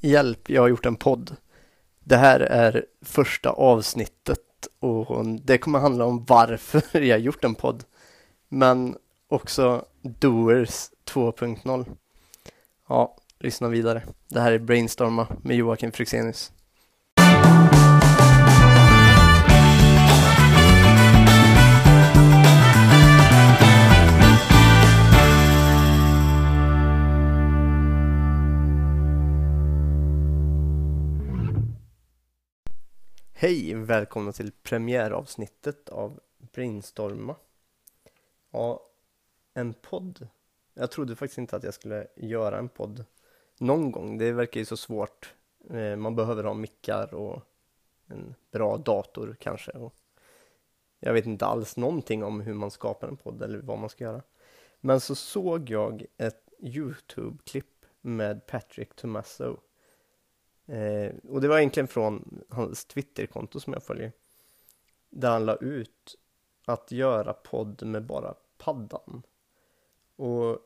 Hjälp, jag har gjort en podd. Det här är första avsnittet och det kommer handla om varför jag har gjort en podd. Men också Doers 2.0. Ja, lyssna vidare. Det här är Brainstorma med Joakim Fryxenius. Hej! Välkomna till premiäravsnittet av Brainstorma. Ja, en podd. Jag trodde faktiskt inte att jag skulle göra en podd någon gång. Det verkar ju så svårt. Eh, man behöver ha mickar och en bra dator kanske. Och jag vet inte alls någonting om hur man skapar en podd eller vad man ska göra. Men så såg jag ett Youtube-klipp med Patrick Tomasso Eh, och det var egentligen från hans Twitterkonto som jag följer. Där han la ut att göra podd med bara paddan. Och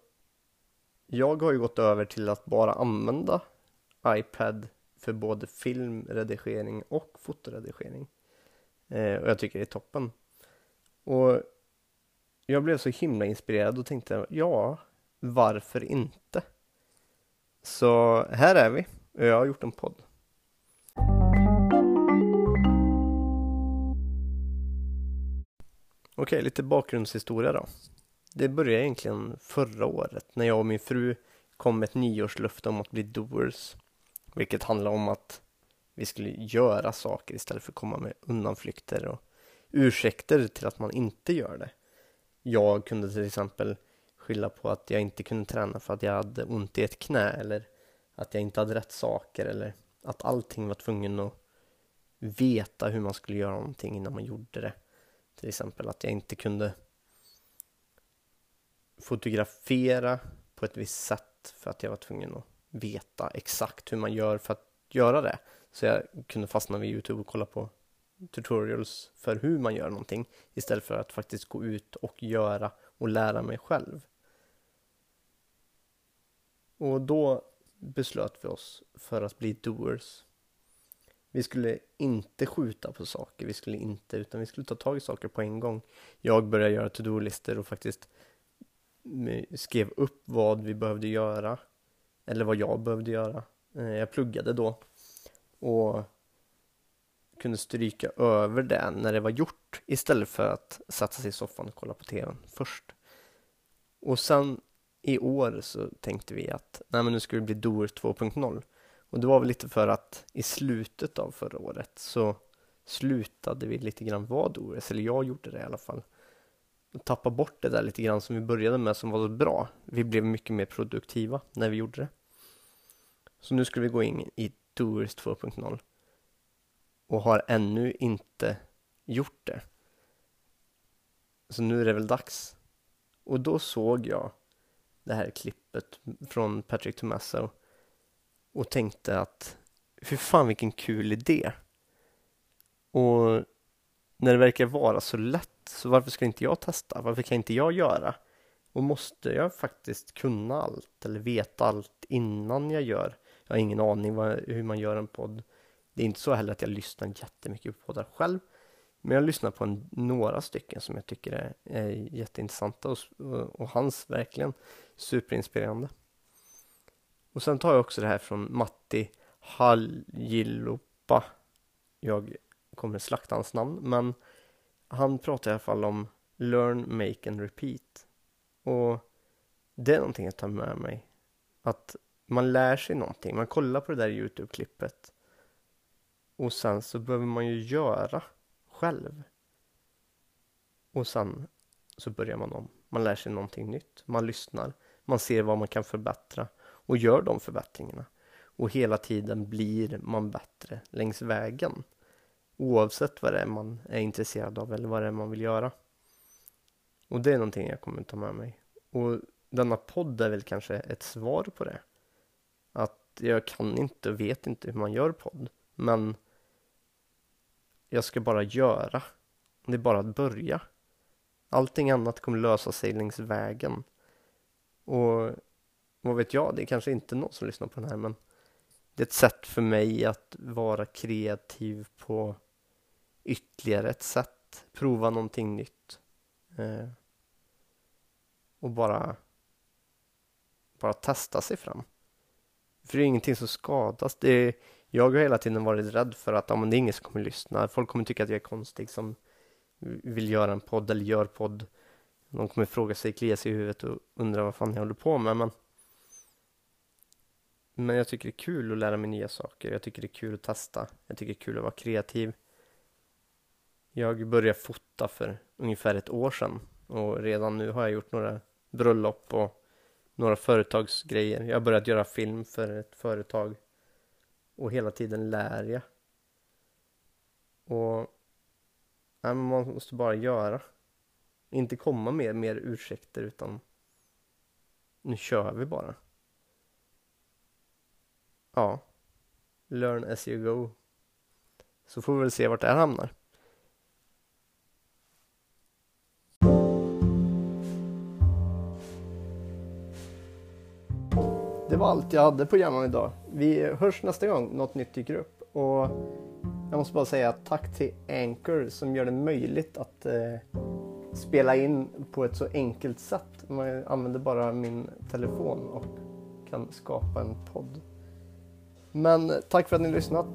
jag har ju gått över till att bara använda iPad för både filmredigering och fotoredigering. Eh, och jag tycker det är toppen. Och jag blev så himla inspirerad och tänkte, ja, varför inte? Så här är vi. Jag har gjort en podd. Okej, lite bakgrundshistoria då. Det började egentligen förra året när jag och min fru kom med ett nyårslöfte om att bli doers. Vilket handlar om att vi skulle göra saker istället för att komma med undanflykter och ursäkter till att man inte gör det. Jag kunde till exempel skylla på att jag inte kunde träna för att jag hade ont i ett knä eller att jag inte hade rätt saker eller att allting var tvungen att veta hur man skulle göra någonting innan man gjorde det. Till exempel att jag inte kunde fotografera på ett visst sätt för att jag var tvungen att veta exakt hur man gör för att göra det. Så jag kunde fastna vid Youtube och kolla på tutorials för hur man gör någonting istället för att faktiskt gå ut och göra och lära mig själv. Och då beslöt vi oss för att bli doers. Vi skulle inte skjuta på saker, vi skulle inte, utan vi skulle ta tag i saker på en gång. Jag började göra to-do-listor och faktiskt skrev upp vad vi behövde göra, eller vad jag behövde göra. Eh, jag pluggade då och kunde stryka över det när det var gjort istället för att sätta sig i soffan och kolla på tvn först. Och sen i år så tänkte vi att nej men nu ska vi bli Doers 2.0. Och det var väl lite för att i slutet av förra året så slutade vi lite grann vara Doers, eller jag gjorde det i alla fall. Tappa bort det där lite grann som vi började med som var så bra. Vi blev mycket mer produktiva när vi gjorde det. Så nu skulle vi gå in i Doers 2.0 och har ännu inte gjort det. Så nu är det väl dags. Och då såg jag det här klippet från Patrick Tomasso och tänkte att hur fan vilken kul idé. Och när det verkar vara så lätt så varför ska inte jag testa? Varför kan inte jag göra? Och måste jag faktiskt kunna allt eller veta allt innan jag gör? Jag har ingen aning vad, hur man gör en podd. Det är inte så heller att jag lyssnar jättemycket på poddar själv. Men jag lyssnar på en, några stycken som jag tycker är, är jätteintressanta och, och, och hans verkligen superinspirerande. Och sen tar jag också det här från Matti Haljilopa. Jag kommer slakta hans namn, men han pratar i alla fall om Learn, Make and Repeat. Och det är någonting jag tar med mig. Att man lär sig någonting, man kollar på det där Youtube-klippet. Och sen så behöver man ju göra själv. Och sen så börjar man om. Man lär sig någonting nytt. Man lyssnar. Man ser vad man kan förbättra och gör de förbättringarna. Och hela tiden blir man bättre längs vägen. Oavsett vad det är man är intresserad av eller vad det är man vill göra. Och det är någonting jag kommer ta med mig. Och denna podd är väl kanske ett svar på det. Att jag kan inte och vet inte hur man gör podd. Men jag ska bara göra. Det är bara att börja. Allting annat kommer lösa sig längs vägen. Och vad vet jag, det är kanske inte någon som lyssnar på den här men det är ett sätt för mig att vara kreativ på ytterligare ett sätt. Prova någonting nytt. Eh, och bara bara testa sig fram. För det är ingenting som skadas. Det är, jag har hela tiden varit rädd för att ja, men det är ingen som kommer lyssna. Folk kommer tycka att jag är konstig som vill göra en podd eller gör podd. De kommer fråga sig, klia sig i huvudet och undra vad fan jag håller på med. Men, men jag tycker det är kul att lära mig nya saker. Jag tycker det är kul att testa. Jag tycker det är kul att vara kreativ. Jag började fota för ungefär ett år sedan och redan nu har jag gjort några bröllop och några företagsgrejer. Jag har börjat göra film för ett företag och hela tiden lär jag. Och nej, man måste bara göra. Inte komma med mer ursäkter utan nu kör vi bara. Ja. Learn as you go. Så får vi väl se vart det här hamnar. Det var allt jag hade på hjärnan idag. Vi hörs nästa gång något nytt dyker upp. Och jag måste bara säga tack till Anchor som gör det möjligt att eh, spela in på ett så enkelt sätt. Man använder bara min telefon och kan skapa en podd. Men tack för att ni lyssnat.